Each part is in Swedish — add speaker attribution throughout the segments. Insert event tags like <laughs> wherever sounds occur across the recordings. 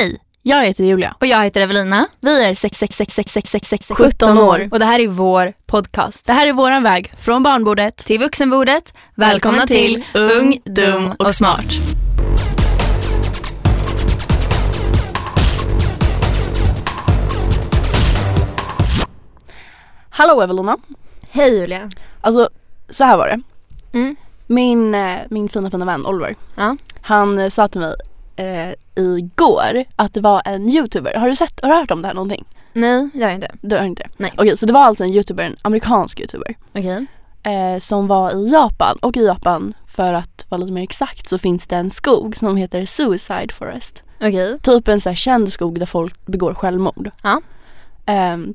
Speaker 1: Hej, jag heter Julia.
Speaker 2: Och jag heter Evelina.
Speaker 1: Vi är 6666666
Speaker 2: 17 år. Och det här är vår podcast.
Speaker 1: Det här är våran väg från barnbordet
Speaker 2: Till vuxenbordet. Välkomna till Ung, Dum och Smart.
Speaker 1: Hallå Evelina.
Speaker 2: Hej Julia.
Speaker 1: Alltså så här var det.
Speaker 2: Mm.
Speaker 1: Min, eh, min fina fina vän Oliver.
Speaker 2: Ja.
Speaker 1: Han eh, sa till mig eh, igår att det var en youtuber. Har du sett, har du hört om det här någonting?
Speaker 2: Nej, jag är inte.
Speaker 1: Du har inte?
Speaker 2: Nej.
Speaker 1: Okej så det var alltså en youtuber, en amerikansk youtuber.
Speaker 2: Okej.
Speaker 1: eh, som var i Japan och i Japan för att vara lite mer exakt så finns det en skog som heter Suicide Forest.
Speaker 2: Okej.
Speaker 1: Typ en så här känd skog där folk begår självmord.
Speaker 2: Ja.
Speaker 1: Ehm,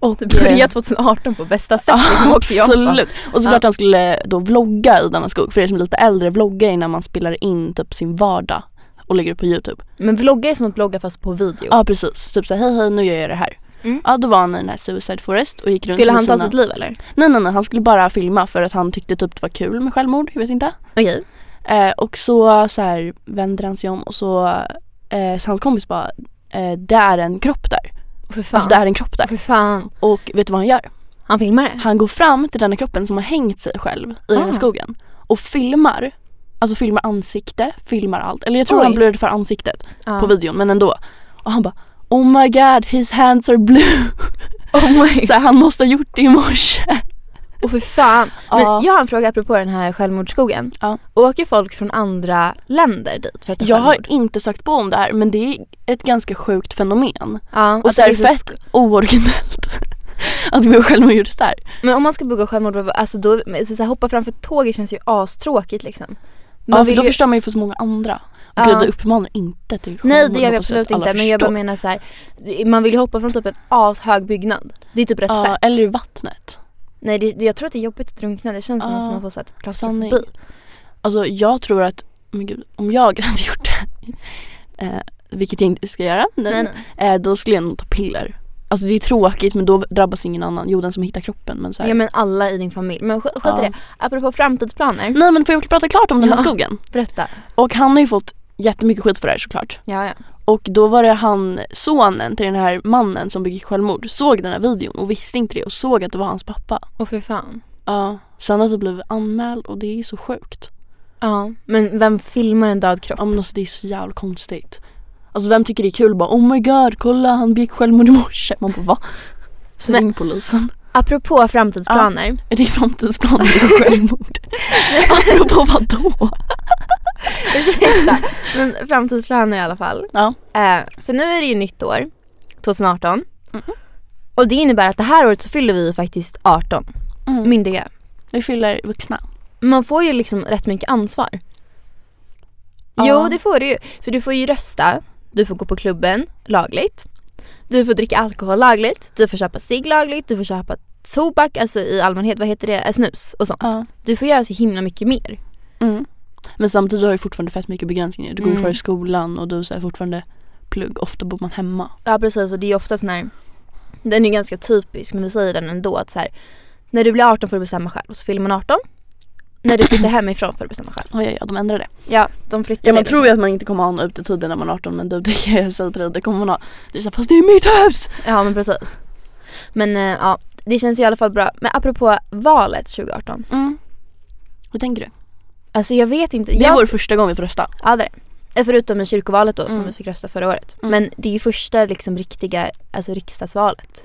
Speaker 1: och
Speaker 2: Det började <laughs> 2018 på bästa sätt. liksom, också i Japan.
Speaker 1: Absolut. Och såklart han skulle då vlogga i denna skog. För er som är lite äldre, vlogga är när man spelar in typ sin vardag och lägger upp på youtube.
Speaker 2: Men vlogga är som att blogga fast på video.
Speaker 1: Ja precis, typ såhär hej hej nu gör jag det här.
Speaker 2: Mm.
Speaker 1: Ja då var han i den här Suicide Forest och gick runt
Speaker 2: Skulle han ta
Speaker 1: sina...
Speaker 2: sitt liv eller?
Speaker 1: Nej nej nej, han skulle bara filma för att han tyckte typ det var kul med självmord, jag vet inte.
Speaker 2: Okej.
Speaker 1: Eh, och så, så här vänder han sig om och så, eh, så hans kompis bara, eh, det är en kropp där.
Speaker 2: För fan.
Speaker 1: Alltså det är en kropp där.
Speaker 2: För fan.
Speaker 1: Och vet du vad han gör?
Speaker 2: Han filmar det?
Speaker 1: Han går fram till den här kroppen som har hängt sig själv i den här
Speaker 2: Ah.
Speaker 1: skogen och filmar. Alltså filmar ansikte, filmar allt. Eller jag tror
Speaker 2: Oj.
Speaker 1: han blurrade för ansiktet
Speaker 2: Ja.
Speaker 1: på videon men ändå. Och han bara Oh my god his hands are blue.
Speaker 2: Oh my <laughs>
Speaker 1: så här, han måste ha gjort det i morse.
Speaker 2: Och för fan. Men
Speaker 1: Ja.
Speaker 2: jag har en fråga apropå den här självmordsskogen.
Speaker 1: Ja.
Speaker 2: Åker folk från andra länder dit för att ta
Speaker 1: Jag har
Speaker 2: självmord?
Speaker 1: inte sagt på om det här men det är ett ganska sjukt fenomen.
Speaker 2: Ja,
Speaker 1: Och så är det
Speaker 2: så
Speaker 1: fett ooriginellt <laughs> att vi själva gjort det här.
Speaker 2: Men om man ska begå självmord, alltså då, så här, hoppa framför tåget känns ju astråkigt liksom.
Speaker 1: Ja
Speaker 2: Man
Speaker 1: för
Speaker 2: vill
Speaker 1: då
Speaker 2: ju-
Speaker 1: förstör man ju för så många andra.
Speaker 2: Ja.
Speaker 1: Gud det uppmanar inte till
Speaker 2: Nej det gör vi absolut inte men jag bara menar så här, man vill ju hoppa från typ en ashög byggnad. Det är typ rätt
Speaker 1: Ja,
Speaker 2: fett.
Speaker 1: eller i vattnet.
Speaker 2: Nej det, jag tror att det är jobbigt att drunkna, det känns som
Speaker 1: Ja.
Speaker 2: att man får så här
Speaker 1: Sanning.
Speaker 2: klaustrofobi.
Speaker 1: Alltså jag tror att, men gud, om jag <laughs> hade gjort det, eh, vilket jag inte ska göra,
Speaker 2: Nej,
Speaker 1: nej,
Speaker 2: nej.
Speaker 1: Eh, då skulle jag nog ta piller. Alltså det är tråkigt men då drabbas ingen annan, jo den som hittar kroppen men så här.
Speaker 2: Ja men alla i din familj. Men sk- skit i
Speaker 1: Ja.
Speaker 2: det. Apropå framtidsplaner,
Speaker 1: Nej men får jag prata klart om den här
Speaker 2: Ja.
Speaker 1: skogen?
Speaker 2: berätta.
Speaker 1: Och han har ju fått jättemycket skit för det här såklart.
Speaker 2: Ja ja.
Speaker 1: Och då var det han, sonen till den här mannen som begick självmord, såg den här videon och visste inte det och såg att det var hans pappa.
Speaker 2: Och för fan.
Speaker 1: Ja, sen det blivit anmäld och det är så sjukt.
Speaker 2: Ja. Men vem filmar en död kropp?
Speaker 1: Ja men alltså det är så jävla konstigt. Alltså vem tycker det är kul bara oh my god kolla han begick självmord i morse. Man bara va? Så ring polisen.
Speaker 2: Apropå framtidsplaner.
Speaker 1: Är det framtidsplaner för självmord? <laughs> Apropå vadå?
Speaker 2: Ursäkta. Men framtidsplaner i alla fall.
Speaker 1: Ja.
Speaker 2: Eh, för nu är det ju nytt år, 2018.
Speaker 1: Mhm.
Speaker 2: Och det innebär att det här året så fyller vi faktiskt 18,
Speaker 1: Mm.
Speaker 2: myndiga.
Speaker 1: Vi fyller vuxna.
Speaker 2: Man får ju liksom rätt mycket ansvar.
Speaker 1: Ja.
Speaker 2: Jo det får du ju. För du får ju rösta, du får gå på klubben lagligt. Du får dricka alkohol lagligt, du får köpa cigg lagligt, du får köpa tobak, alltså i allmänhet, vad heter det, Eh, snus och sånt.
Speaker 1: Ja.
Speaker 2: Du får göra så himla mycket mer.
Speaker 1: Mm. Men samtidigt har du fortfarande fett mycket begränsningar. Du går ju
Speaker 2: Mm.
Speaker 1: kvar i skolan och du är fortfarande plugg. Ofta bor man hemma.
Speaker 2: Ja precis och det är ofta sån här, den är ganska typisk men vi säger den ändå att så här, när du blir 18 får du bestämma själv och så fyller man 18. När du flyttar hemifrån får du bestämma själv.
Speaker 1: Ja, ja, ja de ändrar det.
Speaker 2: Ja, de flyttar
Speaker 1: Ja man
Speaker 2: det
Speaker 1: tror ju att man inte kommer ha en utetider när man är 18 men du det kan jag säga till dig, det kommer man ha. Så här, fast det är mitt hus!
Speaker 2: Ja men precis. Men eh, ja, det känns ju i alla fall bra. Men apropå valet 2018.
Speaker 1: Mm. Hur tänker du?
Speaker 2: Alltså jag vet inte.
Speaker 1: Det är
Speaker 2: jag,
Speaker 1: vår första gång vi får rösta.
Speaker 2: Ja det är det. Eh, Förutom med kyrkovalet då som
Speaker 1: Mm.
Speaker 2: vi fick rösta förra året.
Speaker 1: Mm.
Speaker 2: Men det är ju första liksom riktiga, alltså riksdagsvalet.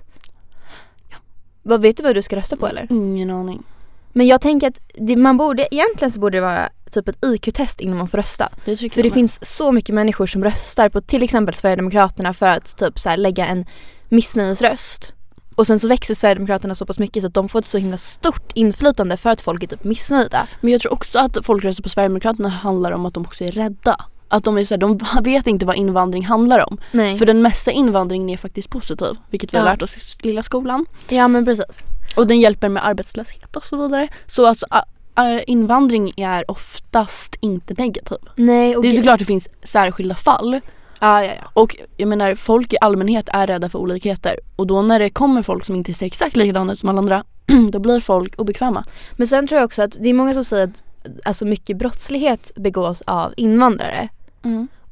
Speaker 2: Vad Vet du vad du ska rösta på eller?
Speaker 1: Ingen aning.
Speaker 2: Men jag tänker att det, man borde, egentligen så borde det vara typ ett IQ-test innan man får rösta.
Speaker 1: Det
Speaker 2: För det
Speaker 1: med.
Speaker 2: finns så mycket människor som röstar på till exempel Sverigedemokraterna för att typ så här lägga en missnöjesröst. Och sen så växer Sverigedemokraterna så pass mycket så att de får ett så himla stort inflytande för att folk är typ missnöjda.
Speaker 1: Men jag tror också att folk röstar på Sverigedemokraterna handlar om att de också är rädda. Att de är så här, de <laughs> vet inte vad invandring handlar om.
Speaker 2: Nej.
Speaker 1: För den mesta invandringen är faktiskt positiv. Vilket vi har
Speaker 2: Ja.
Speaker 1: lärt oss i lilla skolan.
Speaker 2: Ja men precis.
Speaker 1: Och den hjälper med arbetslöshet och så vidare. Så alltså invandring är oftast inte negativ.
Speaker 2: Nej och
Speaker 1: Det är såklart det finns särskilda fall.
Speaker 2: Ja ja ja.
Speaker 1: Och jag menar folk i allmänhet är rädda för olikheter. Och då när det kommer folk som inte ser exakt likadana ut som alla andra. <clears throat> då blir folk obekväma.
Speaker 2: Men sen tror jag också att det är många som säger att alltså mycket brottslighet begås av invandrare.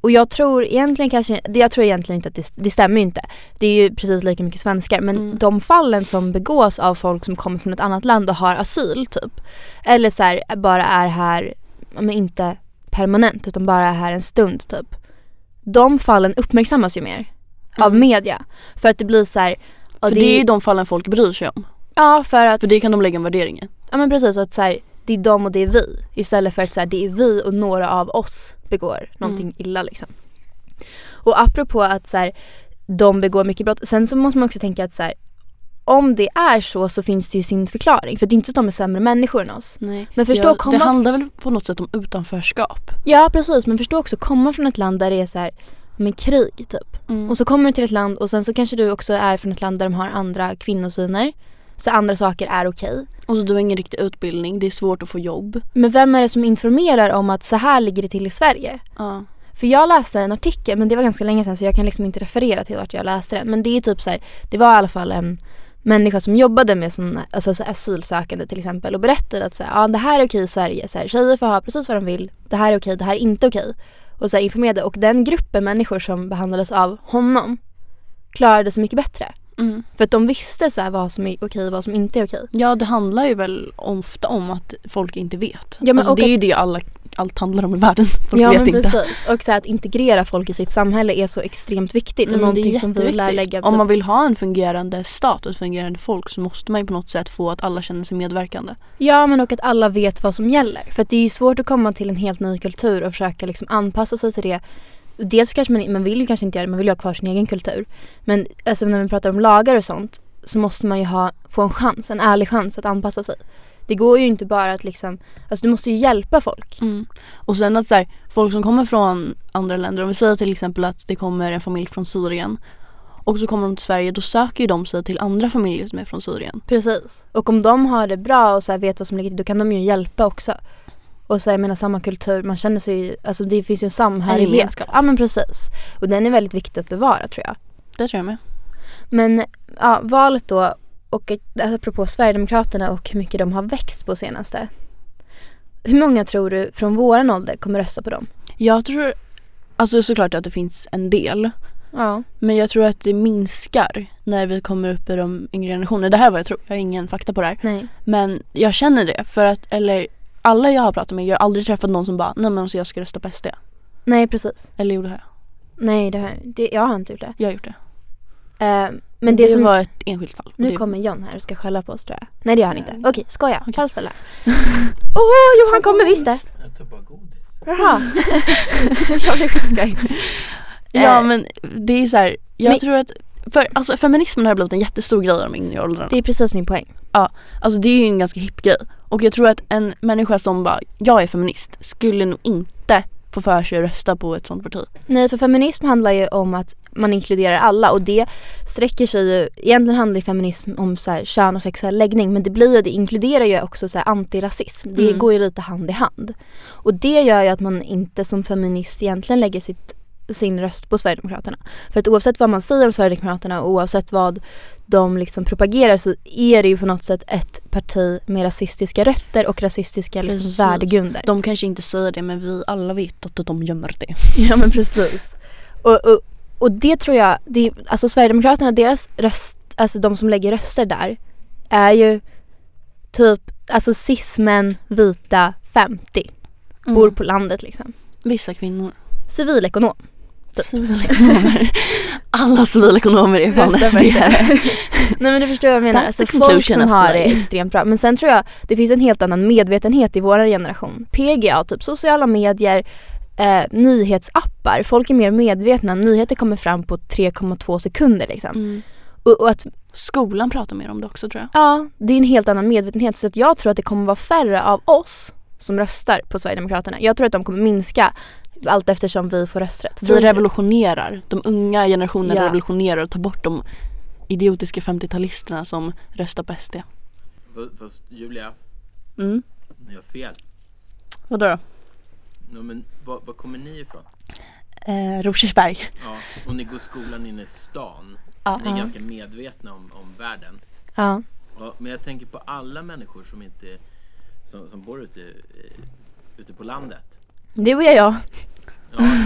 Speaker 2: Och jag tror egentligen kanske, jag tror egentligen inte att det, det stämmer inte. Det är ju precis lika mycket svenskar men
Speaker 1: Mm.
Speaker 2: de fallen som begås av folk som kommer från ett annat land och har asyl typ. Eller så här, bara är här, men inte permanent utan bara är här en stund typ. De fallen uppmärksammas ju mer av
Speaker 1: Mm.
Speaker 2: media. För att det blir så här,
Speaker 1: För det är ju de fallen folk bryr sig om.
Speaker 2: Ja för att,
Speaker 1: För det kan de lägga en värdering i.
Speaker 2: ja men precis att så här, det är de och det är vi. Istället för att så här, det är vi och några av oss begår någonting
Speaker 1: Mm.
Speaker 2: illa liksom. Och apropå att så här, de begår mycket brott. Sen så måste man också tänka att så här, om det är så så finns det ju sin förklaring. För det är inte så att de är sämre människor än oss.
Speaker 1: Nej.
Speaker 2: Men förstå
Speaker 1: ja,
Speaker 2: komma...
Speaker 1: Det handlar väl på något sätt om utanförskap.
Speaker 2: Ja precis men förstå också komma från ett land där det är så här, med krig typ.
Speaker 1: Mm.
Speaker 2: Och så kommer du till ett land och sen så kanske du också är från ett land där de har andra kvinnosyner. Så andra saker är okej.
Speaker 1: Och så du har ingen riktig utbildning, det är svårt att få jobb.
Speaker 2: Men vem är det som informerar om att så här ligger det till i Sverige?
Speaker 1: Ja.
Speaker 2: För jag läste en artikel, men det var ganska länge sedan så jag kan liksom inte referera till vart jag läste den. Men det är typ så här, det var i alla fall en människa som jobbade med sån, alltså så asylsökande till exempel och berättade att så här, ja, det här är okej i Sverige, så här, tjejer får ha precis vad de vill, det här är okej, det här är inte okej. Och så här, informerade och den gruppen människor som behandlades av honom klarade sig mycket bättre.
Speaker 1: Mm.
Speaker 2: För att de visste så vad som är okej och vad som inte är okej.
Speaker 1: ja, det handlar ju väl ofta om att folk inte vet.
Speaker 2: Ja, men
Speaker 1: alltså, det är ju det alla, allt handlar om i världen. <laughs> Folk
Speaker 2: ja
Speaker 1: vet
Speaker 2: men
Speaker 1: inte.
Speaker 2: precis. Och så här, att integrera folk i sitt samhälle är så extremt viktigt
Speaker 1: Nej,
Speaker 2: och någonting som vi lär lägga
Speaker 1: Om
Speaker 2: typ-
Speaker 1: man vill ha en fungerande stat och ett fungerande folk så måste man ju på något sätt få att alla känner sig medverkande.
Speaker 2: Ja men och att alla vet vad som gäller. För det är ju svårt att komma till en helt ny kultur och försöka liksom anpassa sig till det. Dels kanske man, man vill ju kanske inte göra det, man vill ju ha kvar sin egen kultur. Men alltså när vi pratar om lagar och sånt så måste man ju ha, få en chans, en ärlig chans att anpassa sig. Det går ju inte bara att liksom, alltså du måste ju hjälpa folk.
Speaker 1: Mm. Och sen att så här, folk som kommer från andra länder, om vi säger till exempel att det kommer en familj från Syrien och så kommer de till Sverige, då söker ju de sig till andra familjer som är från Syrien.
Speaker 2: Precis. Och om de har det bra och så vet vad som ligger då kan de ju hjälpa också. Och så jag menar samma kultur, man känner sig alltså det finns ju en samhörighet.
Speaker 1: gemenskap.
Speaker 2: Ja men precis. Och den är väldigt viktig att bevara tror jag.
Speaker 1: Det tror jag med.
Speaker 2: Men ja, valet då och alltså, apropå Sverigedemokraterna och hur mycket de har växt på senaste. Hur många tror du från våran ålder kommer rösta på dem?
Speaker 1: Jag tror, alltså såklart att det finns en del.
Speaker 2: Ja.
Speaker 1: Men jag tror att det minskar när vi kommer upp i de yngre generationerna. Det här är vad jag tror, jag har ingen fakta på det här.
Speaker 2: Nej.
Speaker 1: Men jag känner det för att, eller alla jag har pratat med, jag har aldrig träffat någon som bara nej men alltså jag ska rösta på SD.
Speaker 2: Nej precis.
Speaker 1: Eller gjorde jag?
Speaker 2: Nej det har, det, jag har inte gjort det.
Speaker 1: Jag har gjort det.
Speaker 2: Eh, men det, som,
Speaker 1: var ett enskilt fall.
Speaker 2: nu
Speaker 1: det,
Speaker 2: kommer John här och ska skälla på oss tror jag. Nej det gör han inte. Okej, skoja.
Speaker 1: Okej.
Speaker 2: Fallställa. <laughs> Åh, oh, Johan kommer visst det.
Speaker 3: Jag tog bara godis.
Speaker 2: Jaha. <laughs> jag blev skitskoj.
Speaker 1: Ja
Speaker 2: Eh,
Speaker 1: men det är så här, jag
Speaker 2: men-
Speaker 1: tror att, för alltså feminismen har blivit en jättestor grej i de yngre åldrarna.
Speaker 2: Det är precis min poäng.
Speaker 1: Alltså det är ju en ganska hipp grej. Och jag tror att en människa som bara, jag är feminist, skulle nog inte få för sig att rösta på ett sånt parti.
Speaker 2: Nej för feminism handlar ju om att man inkluderar alla och det sträcker sig ju, egentligen handlar ju feminism om så här, kön och sexuell läggning men det blir ju, det inkluderar ju också så här, antirasism. Det
Speaker 1: Mm.
Speaker 2: går ju lite hand i hand. Och det gör ju att man inte som feminist egentligen lägger sitt, sin röst på Sverigedemokraterna. För att oavsett vad man säger om Sverigedemokraterna och oavsett vad de liksom propagerar så är det ju på något sätt ett parti med rasistiska rötter och rasistiska liksom,
Speaker 1: Precis.
Speaker 2: värdegrunder.
Speaker 1: De kanske inte säger det men vi alla vet att de gömmer det. <laughs>
Speaker 2: Ja men precis. Och, och, och det tror jag, det, alltså Sverigedemokraterna, deras röst, alltså de som lägger röster där är ju typ, alltså cis-män, vita, 50. Bor på landet liksom.
Speaker 1: Vissa kvinnor.
Speaker 2: Civilekonom. Typ.
Speaker 1: Civilekonomer. <laughs> Alla civilekonomer är fan SD. <laughs>
Speaker 2: Nej men du förstår vad jag menar. Alltså folk som har det extremt bra. Men sen tror jag det finns en helt annan medvetenhet i vår generation. PGA, typ sociala medier, eh, nyhetsappar. Folk är mer medvetna. Nyheter kommer fram på 3,2 sekunder liksom.
Speaker 1: Mm.
Speaker 2: Och, och att
Speaker 1: Skolan pratar mer om det också tror jag.
Speaker 2: Ja, det är en helt annan medvetenhet. Så att jag tror att det kommer vara färre av oss som röstar på Sverigedemokraterna. Jag tror att de kommer minska allt eftersom vi får rösträtt.
Speaker 1: Vi revolutionerar. De unga generationerna
Speaker 2: Ja.
Speaker 1: revolutionerar och tar bort de idiotiska 50-talisterna som röstar på SD.
Speaker 3: Fast, Julia,
Speaker 1: Mm.
Speaker 3: ni har fel.
Speaker 1: Vadå då?
Speaker 3: No, men var, var kommer ni ifrån?
Speaker 1: Eh, Rosersberg.
Speaker 3: Ja, och ni går skolan inne i stan.
Speaker 1: Ja.
Speaker 3: Ni är
Speaker 2: Ja.
Speaker 3: ganska medvetna om, om världen.
Speaker 2: Ja.
Speaker 3: Ja, men jag tänker på alla människor som inte som, som bor ute, eh, ute på landet.
Speaker 2: Det var jag.
Speaker 3: Ja,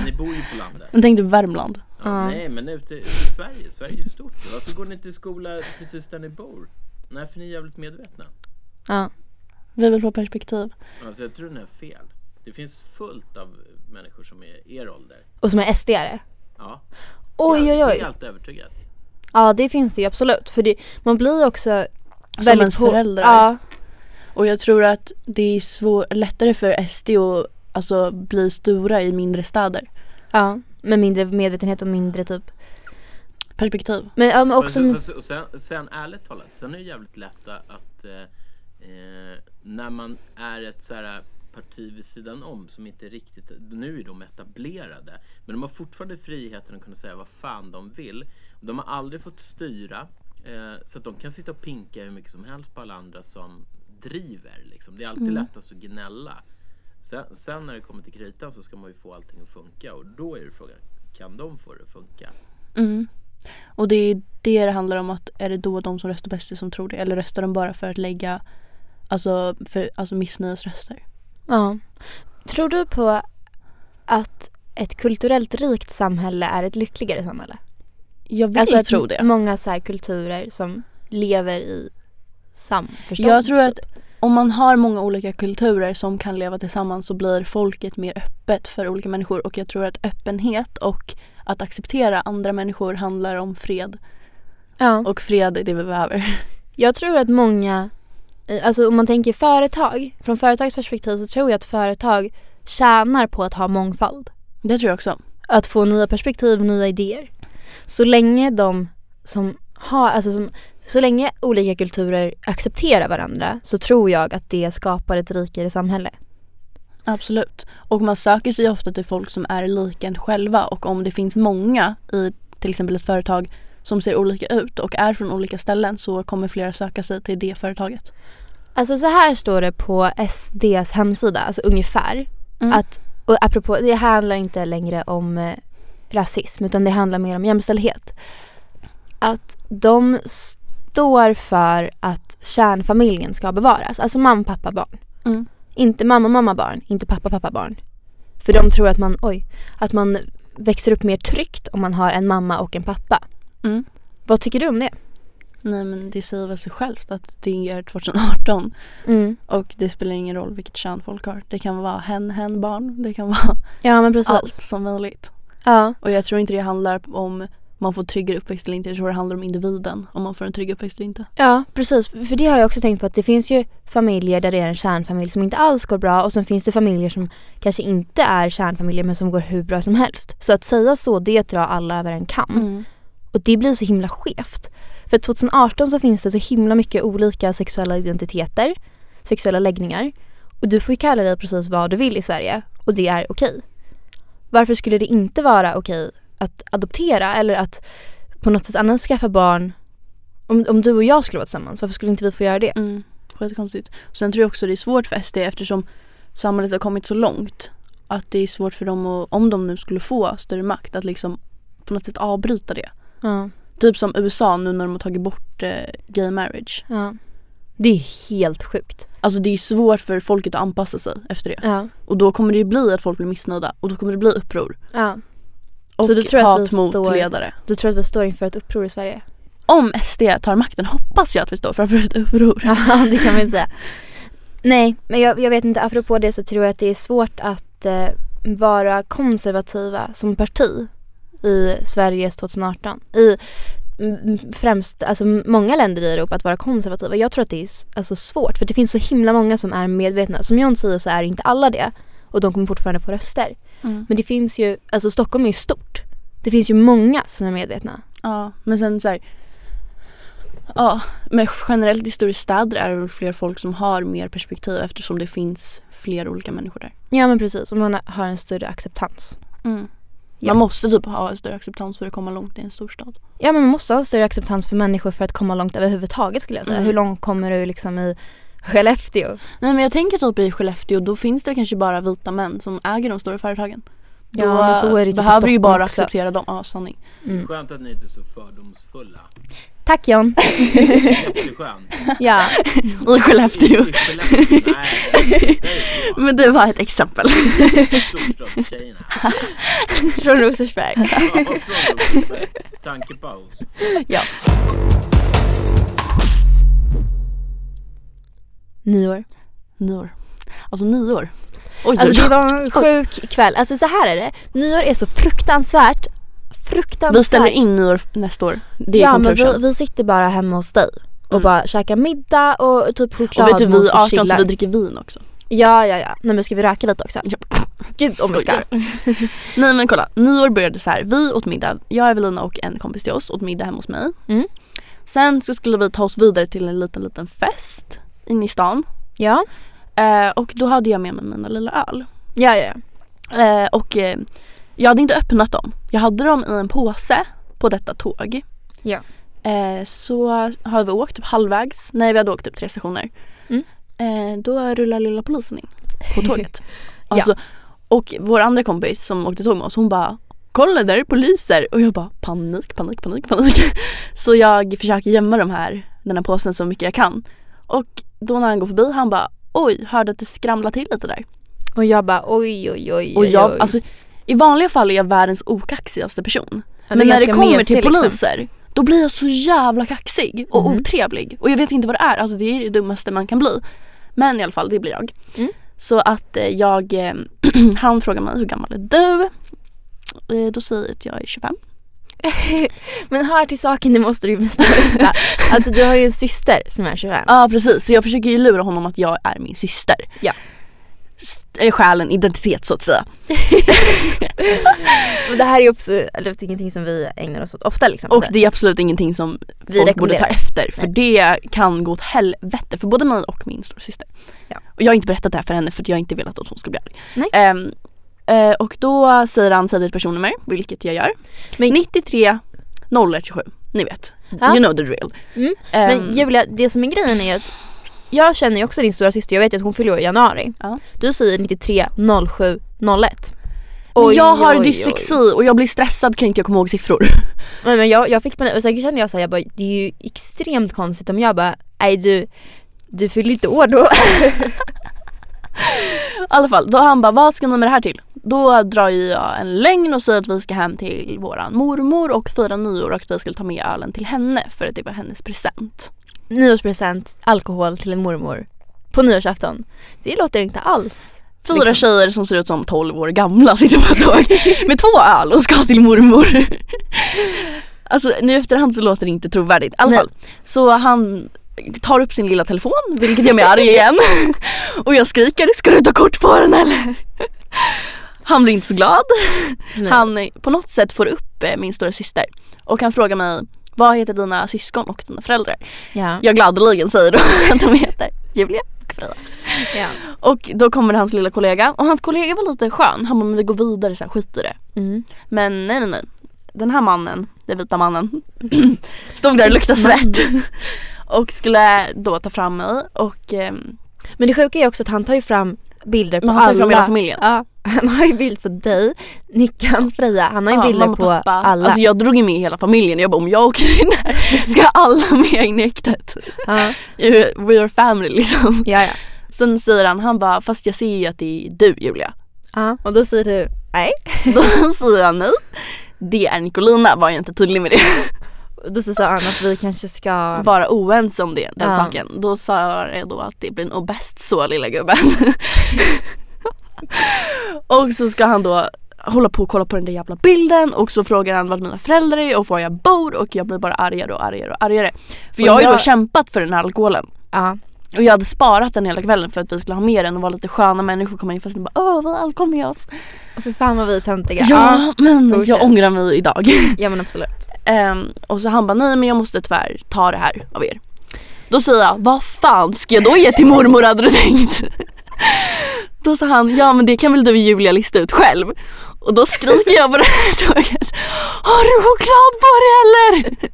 Speaker 3: ni bor ju på landet.
Speaker 1: Men tänk typ Värmland.
Speaker 3: Ja,
Speaker 2: Ja.
Speaker 3: Nej, men ute i Sverige. Sverige är stort. Varför går ni inte i skola precis där ni bor? Nej, för ni är jävligt medvetna.
Speaker 2: Ja.
Speaker 1: Vi vill få perspektiv.
Speaker 3: Alltså jag tror ni har fel. Det finns fullt av människor som är er ålder.
Speaker 2: Och som är SD-are.
Speaker 3: Ja.
Speaker 2: Oj oj
Speaker 3: Jag är
Speaker 2: oj.
Speaker 3: helt övertygad.
Speaker 2: Ja det finns det ju absolut. För det, man blir ju också
Speaker 1: Som
Speaker 2: väldigt
Speaker 1: ens
Speaker 2: på-
Speaker 1: föräldrar.
Speaker 2: Ja,
Speaker 1: Och jag tror att det är svår, lättare för SD att alltså, bli stora i mindre städer.
Speaker 2: ja. Med mindre medvetenhet och mindre typ.
Speaker 1: Perspektiv.
Speaker 2: Men, ja, men också,
Speaker 3: och sen, sen ärligt talat, sen är det jävligt lätt att eh, eh, när man är ett så här parti vid sidan om som inte riktigt, nu är de etablerade, men de har fortfarande friheten att kunna säga vad fan de vill. De har aldrig fått styra, eh, så att de kan sitta och pinka hur mycket som helst på alla andra som driver. Liksom. Det är alltid
Speaker 1: Mm.
Speaker 3: lättast att gnälla. Sen, sen när det kommer till kritan så ska man ju få allting att funka och då är det frågan, kan de få det att funka?
Speaker 1: Mm. Och det är det det handlar om att är det då de som röstar SD som tror det eller röstar de bara för att lägga alltså, för, alltså missnöjesröster?
Speaker 2: ja. Tror du på att ett kulturellt rikt samhälle är ett lyckligare samhälle?
Speaker 1: Jag vill
Speaker 2: alltså att
Speaker 1: tro det.
Speaker 2: många så här kulturer som lever i samförstånd.
Speaker 1: Jag tror att
Speaker 2: typ.
Speaker 1: Om man har många olika kulturer som kan leva tillsammans så blir folket mer öppet för olika människor och jag tror att öppenhet och att acceptera andra människor handlar om fred
Speaker 2: ja.
Speaker 1: och fred är det vi behöver.
Speaker 2: Jag tror att många, alltså om man tänker företag, från företags perspektiv så tror jag att företag tjänar på att ha mångfald.
Speaker 1: Det tror jag också.
Speaker 2: Att få nya perspektiv och nya idéer. Så länge de som har, alltså som, så länge olika kulturer accepterar varandra så tror jag att det skapar ett rikare samhälle.
Speaker 1: Absolut. Och man söker sig ofta till folk som är lika en själva och om det finns många i till exempel ett företag som ser olika ut och är från olika ställen så kommer flera söka sig till det företaget.
Speaker 2: Alltså så här står det på SDs hemsida, alltså ungefär.
Speaker 1: Mm.
Speaker 2: Att, och apropå, det handlar inte längre om eh, rasism utan det handlar mer om jämställdhet. Att de står för att kärnfamiljen ska bevaras, alltså mamma, pappa, barn.
Speaker 1: Mm.
Speaker 2: Inte mamma, mamma, barn, inte pappa, pappa, barn. För de tror att man, oj, att man växer upp mer tryggt om man har en mamma och en pappa.
Speaker 1: Mm.
Speaker 2: Vad tycker du om det?
Speaker 1: Nej men det säger väl sig självt att det är 2018
Speaker 2: Mm.
Speaker 1: och det spelar ingen roll vilket kön folk har. Det kan vara hen, hen, barn. Det kan vara
Speaker 2: Ja
Speaker 1: allt som möjligt.
Speaker 2: Ja.
Speaker 1: Och jag tror inte det handlar om man får tryggare uppväxt eller inte. Jag tror det handlar om individen. Om man får en trygg uppväxt eller inte.
Speaker 2: Ja, precis. För det har jag också tänkt på att det finns ju familjer där det är en kärnfamilj som inte alls går bra och sen finns det familjer som kanske inte är kärnfamiljer men som går hur bra som helst. Så att säga så, det är att dra alla över en kam.
Speaker 1: Mm.
Speaker 2: Och det blir så himla skevt. För 2018 så finns det så himla mycket olika sexuella identiteter, sexuella läggningar. Och du får ju kalla dig precis vad du vill i Sverige och det är okej. Varför skulle det inte vara okej att adoptera eller att på något sätt annars skaffa barn om, om du och jag skulle vara tillsammans, varför skulle inte vi få göra det?
Speaker 1: Mm. Skitkonstigt. Sen tror jag också det är svårt för SD eftersom samhället har kommit så långt. Att det är svårt för dem att, om de nu skulle få större makt, att liksom på något sätt avbryta det.
Speaker 2: Ja,
Speaker 1: Typ som USA nu när de har tagit bort eh, gay marriage.
Speaker 2: ja. Det är helt sjukt.
Speaker 1: Alltså det är svårt för folket att anpassa sig efter det.
Speaker 2: Ja,
Speaker 1: Och då kommer det ju bli att folk blir missnöjda och då kommer det bli uppror.
Speaker 2: ja.
Speaker 1: Och
Speaker 2: Så du tror att
Speaker 1: hat
Speaker 2: vi
Speaker 1: mot
Speaker 2: står-
Speaker 1: ledare.
Speaker 2: Du tror att vi står inför ett uppror i Sverige?
Speaker 1: Om SD tar makten hoppas jag att vi står framför ett uppror. <laughs>
Speaker 2: Ja, det kan man ju säga. <laughs> Nej, men jag, jag vet inte, apropå det så tror jag att det är svårt att eh, vara konservativa som parti i Sveriges 2018. I främst, alltså många länder i Europa att vara konservativa. Jag tror att det är alltså, svårt för det finns så himla många som är medvetna. Som John säger så är inte alla det och de kommer fortfarande få röster.
Speaker 1: Mm.
Speaker 2: Men det finns ju, alltså Stockholm är ju stort. Det finns ju många som är medvetna.
Speaker 1: Ja, men sen så här, Ja, men generellt i större städer är det väl fler folk som har mer perspektiv eftersom det finns fler olika människor där.
Speaker 2: Ja men precis, och man har en större acceptans.
Speaker 1: Mm.
Speaker 2: Ja.
Speaker 1: Man måste typ ha en större acceptans för att komma långt i en storstad.
Speaker 2: Ja men man måste ha en större acceptans för människor för att komma långt överhuvudtaget skulle jag säga.
Speaker 1: Mm.
Speaker 2: Hur långt kommer du liksom i Skellefteå?
Speaker 1: Nej men jag tänker typ i Skellefteå då finns det kanske bara vita män som äger de stora företagen.
Speaker 2: Ja,
Speaker 1: Då
Speaker 2: men så är det typ
Speaker 1: behöver du ju bara
Speaker 2: också.
Speaker 1: acceptera dem. Ja, sanning.
Speaker 2: Mm.
Speaker 3: Skönt att ni inte är så fördomsfulla.
Speaker 2: Tack John.
Speaker 3: Jätteskön. <laughs>
Speaker 2: ja.
Speaker 1: I Skellefteå.
Speaker 3: I Skellefteå. Nej, det. <laughs>
Speaker 1: Men det var ett exempel.
Speaker 3: Storstadstjejerna. <laughs>
Speaker 2: Från Rosersberg.
Speaker 3: Ja, från Rosersberg. Tankepaus.
Speaker 2: ja. Nyår.
Speaker 1: Nyår. Alltså nyår. Oj,
Speaker 2: Alltså det var en sjuk kväll. Alltså så här är det. Nyår är så fruktansvärt. Fruktansvärt.
Speaker 1: Vi ställer in nyår nästa år. Det är
Speaker 2: Ja men vi, vi sitter bara hemma hos dig. Och
Speaker 1: Mm.
Speaker 2: bara käkar middag och typ
Speaker 1: Och
Speaker 2: choklad
Speaker 1: vet du, vi är 18 så vi dricker vin också.
Speaker 2: Ja ja ja. Nej men ska vi röka lite också?
Speaker 1: Ja.
Speaker 2: Gud om vi ska. <laughs>
Speaker 1: Nej men kolla, nyår började så här. Vi åt middag, jag, Evelina och en kompis till oss åt middag hemma hos mig.
Speaker 2: Mm.
Speaker 1: Sen så skulle vi ta oss vidare till en liten liten fest inne i stan.
Speaker 2: Ja.
Speaker 1: Eh, och då hade jag med mig mina lilla öl.
Speaker 2: Ja ja.
Speaker 1: Eh, och eh, jag hade inte öppnat dem. Jag hade dem i en påse på detta tåg.
Speaker 2: Ja.
Speaker 1: Eh, så har vi åkt typ halvvägs, nej vi hade åkt typ tre stationer.
Speaker 2: Mm.
Speaker 1: Eh, då rullar lilla polisen in på <laughs> tåget. alltså, Och vår andra kompis som åkte tåg med oss hon bara Kolla där är poliser! Och jag bara panik, panik, panik, panik. <laughs> Så jag försöker gömma de här, den här påsen så mycket jag kan. Och då när han går förbi han bara Oj, hörde att det skramlar till lite där.
Speaker 2: Och jag bara oj oj oj
Speaker 1: Och jag,
Speaker 2: oj.
Speaker 1: alltså i vanliga fall är jag världens okaxigaste person.
Speaker 2: Ja,
Speaker 1: Men
Speaker 2: är
Speaker 1: när det kommer
Speaker 2: mesig,
Speaker 1: till
Speaker 2: liksom.
Speaker 1: poliser då blir jag så jävla kaxig och
Speaker 2: Mhm.
Speaker 1: otrevlig. Och jag vet inte vad det är, alltså det är det dummaste man kan bli. Men i alla fall, det blir jag.
Speaker 2: Mm.
Speaker 1: Så att eh, jag, eh, <clears throat> han frågar mig hur gammal är du? Eh, då säger jag att jag är 25. <laughs>
Speaker 2: Men hör till saken, det måste du ju mest veta. att du har ju en syster som är 25.
Speaker 1: Ja precis, så jag försöker ju lura honom att jag är min syster.
Speaker 2: Ja.
Speaker 1: S- eh, Stjäl en identitet så att säga. <laughs>
Speaker 2: Men det här är ju är ingenting som vi ägnar oss åt ofta liksom.
Speaker 1: Och det är absolut ingenting som
Speaker 2: Vi
Speaker 1: folk borde ta
Speaker 2: rekommenderar.
Speaker 1: efter för
Speaker 2: Nej.
Speaker 1: det kan gå åt helvete för både mig och min storasyster.
Speaker 2: Ja.
Speaker 1: Och jag har inte berättat det här för henne för att jag inte velat att hon ska bli arg.
Speaker 2: Nej.
Speaker 1: Ehm, eh, och då säger han säg ditt personnummer, vilket jag gör.
Speaker 2: Men-
Speaker 1: 93 0127, ni vet.
Speaker 2: Ja.
Speaker 1: You know the drill.
Speaker 2: Mm.
Speaker 1: Ehm,
Speaker 2: Men Julia, det som är grejen är att jag känner ju också din stora syster. jag vet ju att hon fyller år i januari.
Speaker 1: Ja.
Speaker 2: Du säger 93 07 01.
Speaker 1: men jag har
Speaker 2: oj, oj.
Speaker 1: dyslexi och jag blir stressad kan inte jag komma ihåg siffror. <laughs>
Speaker 2: Nej, men jag, jag fick panik och sen kände jag såhär, jag bara, det är ju extremt konstigt om jag bara, nej du, du fyller inte år då. <laughs> <laughs>
Speaker 1: I alla fall, då han bara vad ska ni med det här till? Då drar ju jag en lögn och säger att vi ska hem till våran mormor och fira nyår och att vi skulle ta med ölen till henne för att det var hennes present.
Speaker 2: Nyårspresent, alkohol till en mormor. På nyårsafton. Det låter inte alls.
Speaker 1: Fyra
Speaker 2: Liksom.
Speaker 1: tjejer som ser ut som 12 år gamla sitter på ett tåg <laughs> med två öl och ska till mormor. <laughs> Alltså nu efterhand så låter det inte trovärdigt. I alla fall. Så han tar upp sin lilla telefon vilket gör mig arg igen. Och jag skriker, ska du ta kort på den eller? Han blir inte så glad.
Speaker 2: Nej.
Speaker 1: Han eh, på något sätt får upp eh, min stora syster och han frågar mig vad heter dina syskon och dina föräldrar?
Speaker 2: Ja.
Speaker 1: Jag gladeligen säger då <laughs> att de heter Julia och Frida.
Speaker 2: ja.
Speaker 1: Och då kommer hans lilla kollega och hans kollega var lite skön. Han bara men vi går vidare så här, skit i det.
Speaker 2: Mm.
Speaker 1: Men nej nej nej. Den här mannen, den vita mannen, <clears throat> <clears throat> stod där och luktade svett. <laughs> och skulle då ta fram mig och ehm,
Speaker 2: Men det sjuka är också att han tar ju fram bilder på
Speaker 1: Men han tar ju
Speaker 2: alla.
Speaker 1: fram hela familjen.
Speaker 2: Ja, <laughs> han har ju bild på dig, Nickan, Freja. Han har ju
Speaker 1: ja,
Speaker 2: bilder
Speaker 1: mamma,
Speaker 2: på
Speaker 1: pappa.
Speaker 2: alla.
Speaker 1: Alltså jag drog ju med hela familjen. Jag bara om jag åker in där ska alla med in i äktet.
Speaker 2: ja.
Speaker 1: We are family liksom.
Speaker 2: ja, ja.
Speaker 1: Sen säger han, han bara fast jag ser ju att det är du Julia.
Speaker 2: ja. Och då säger du nej. <laughs>
Speaker 1: Då säger han nej. Det är Nicolina, var jag inte tydlig med det.
Speaker 2: Då sa han att vi kanske ska
Speaker 1: Vara oense om det, den
Speaker 2: Ja.
Speaker 1: saken. Då sa jag då att det blir nog bäst så lilla gubben. <laughs> och så ska han då hålla på och kolla på den där jävla bilden och så frågar han vart mina föräldrar är och var jag bor och jag blir bara argare och argare och argare. För
Speaker 2: Och
Speaker 1: jag har ju då kämpat för den här alkoholen.
Speaker 2: Ja.
Speaker 1: Och jag hade sparat den hela kvällen för att vi skulle ha med den och vara lite sköna människor komma in fast bara åh vi har alkohol med oss.
Speaker 2: Och för fan vad vi är töntiga.
Speaker 1: Ja, men
Speaker 2: fortsätt.
Speaker 1: jag ångrar mig idag.
Speaker 2: ja men absolut.
Speaker 1: Ehm, och så han bara nej men jag måste tyvärr ta det här av er. Då säger jag vad fan ska jag då ge till mormor hade du tänkt? <laughs> Då sa han ja men det kan väl du Julia lista ut själv. Och då skriker jag på det här <laughs> tåget Har du choklad på dig eller?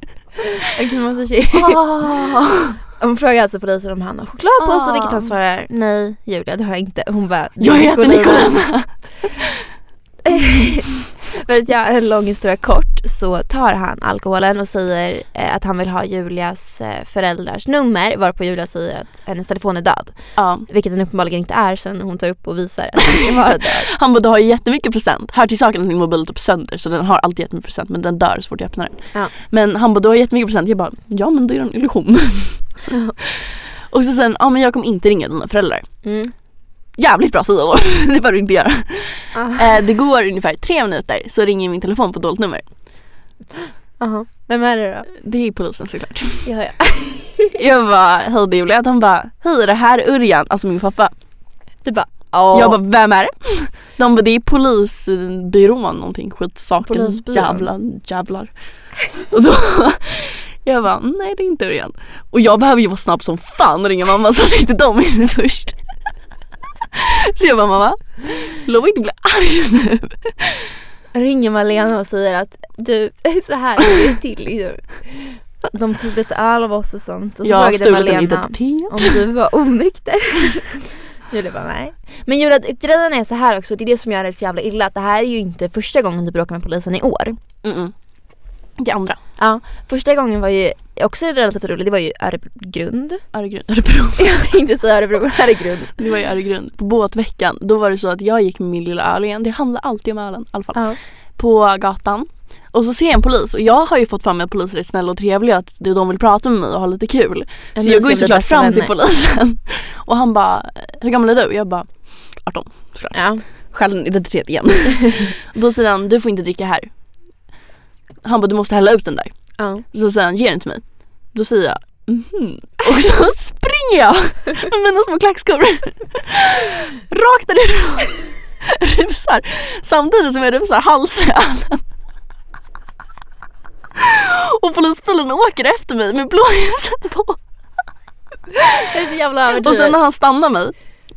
Speaker 2: Okej man måste se.
Speaker 1: Ah. <laughs>
Speaker 2: Hon frågar alltså polisen om han har choklad på sig
Speaker 1: Ah.
Speaker 2: vilket han svarar nej Julia det har jag inte. Hon bara
Speaker 1: Jag heter
Speaker 2: Nicolina. För att göra en lång historia kort så tar han alkoholen och säger eh, att han vill ha Julias eh, föräldrars nummer varpå Julia säger att hennes telefon är död.
Speaker 1: Ja.
Speaker 2: Vilket den uppenbarligen inte är sen hon tar upp och visar att den <laughs> vara död.
Speaker 1: Han bara du har ju jättemycket present. Hör till saken att min mobil är typ sönder så den har alltid jättemycket present men den dör så fort jag öppnar den.
Speaker 2: Ja.
Speaker 1: Men han bara du har jättemycket present. Jag bara ja men det är en illusion. <laughs> och så sen, ja men jag kommer inte ringa dina föräldrar.
Speaker 2: Mm.
Speaker 1: Jävligt bra sida <laughs> då, det behöver du inte göra.
Speaker 2: Ah.
Speaker 1: Eh, det går ungefär tre minuter så ringer min telefon på dolt nummer.
Speaker 2: Aha. Vem är det då?
Speaker 1: Det är polisen såklart.
Speaker 2: Ja, ja. <laughs>
Speaker 1: Jag bara hej det är Julia. Han bara hej det här är Örjan, alltså min pappa.
Speaker 2: Du bara åh.
Speaker 1: Jag bara vem är det? De bara det är polisbyrån någonting skitsaken.
Speaker 2: Polisbyrån.
Speaker 1: Jävla jävlar. Och då <laughs> jag bara nej det är inte Örjan. Och jag behöver ju vara snabb som fan och ringa mamma så att inte de är först. <laughs> Så jag bara mamma, lova inte bli arg nu.
Speaker 2: ringer Malena och säger att du, så här går det till liksom. De tog lite öl av oss och sånt och så
Speaker 1: Jag
Speaker 2: frågade Malena om du var onykter. Julia bara nej. Men Julia, grejen är så här också, det är det som gör det så jävla illa att det här är ju inte första gången du bråkar med polisen i år.
Speaker 1: Mm-mm. Det andra.
Speaker 2: Ja, första gången var ju också relativt roligt, det var ju Öregrund.
Speaker 1: Öregrund. Örebro. <laughs>
Speaker 2: Jag tänkte säga Örebro, <laughs> Öregrund.
Speaker 1: Det var i Öregrund. På båtveckan, då var det så att jag gick med min lilla öl igen. Det handlar alltid om ölen i alla fall.
Speaker 2: Ja.
Speaker 1: På gatan. Och så ser jag en polis och jag har ju fått för mig att poliser är snälla och trevliga att de vill prata med mig och ha lite kul. Så jag går ju såklart fram till polisen <laughs> och han bara, hur gammal är du? Jag bara 18 såklart.
Speaker 2: Ja.
Speaker 1: Stjäl en identitet igen. Då säger han, du får inte dricka här. Han bara, du måste hälla ut den där.
Speaker 2: Ja.
Speaker 1: Så säger han, ge den till mig. Då säger jag, mhm. Och så <laughs> springer jag med mina små klackskor. <laughs> Rakt därifrån. <laughs> Rusar. Samtidigt som jag rusar halsar jag ölen. Och polisbilen åker efter mig med blåljuset på.
Speaker 2: Det är så jävla
Speaker 1: Och
Speaker 2: överdrivet.
Speaker 1: sen när han stannar mig,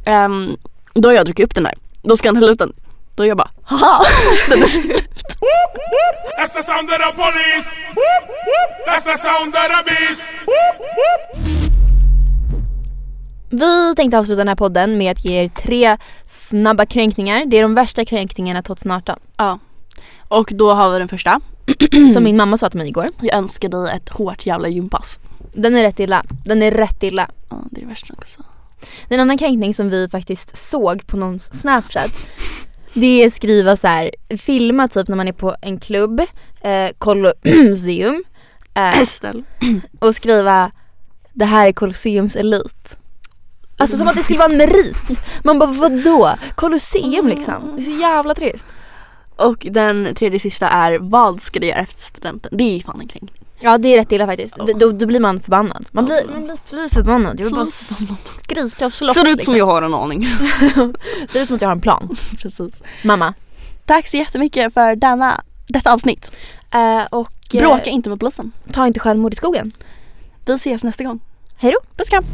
Speaker 1: ehm, då har jag druckit upp den där. Då ska han hälla ut den. Då jag bara, haha! Den är slut.
Speaker 4: That's the sound of the police. That's the sound of the beast.
Speaker 2: Vi tänkte avsluta den här podden med att ge er tre snabba kränkningar. Det är de värsta kränkningarna 2018.
Speaker 1: Ja. Och då har vi den första. <clears throat>
Speaker 2: Som min mamma sa till mig igår.
Speaker 1: Jag önskar dig ett hårt jävla gympass.
Speaker 2: Den är rätt illa. Den är rätt illa.
Speaker 1: Ja, det är det värsta också.
Speaker 2: Det är en annan kränkning som vi faktiskt såg på någons snapchat. Det är skriva så här, filma typ när man är på en klubb, eh, Colosseum <clears throat> eh, <clears throat> och skriva det här är Colosseums elit. Alltså som att det skulle vara en merit. Man bara vadå? Colosseum liksom. Det är så jävla trist.
Speaker 1: Och den tredje sista är vad ska du göra efter studenten? Det är fan en kränkning.
Speaker 2: Ja det är rätt illa faktiskt.
Speaker 1: Ja.
Speaker 2: Då, då blir man förbannad. Man blir, man blir fly förbannad. Jag vill bara skrika och slåss
Speaker 1: Ser ut som
Speaker 2: liksom.
Speaker 1: jag har en aning. <laughs>
Speaker 2: Ser ut som att jag har en plan. <laughs>
Speaker 1: Precis.
Speaker 2: Mamma.
Speaker 1: Tack så jättemycket för denna, detta avsnitt.
Speaker 2: Eh, och eh,
Speaker 1: Bråka inte med polisen.
Speaker 2: ta inte självmord i skogen.
Speaker 1: Vi ses nästa gång.
Speaker 2: Hej då.
Speaker 1: Puss kram.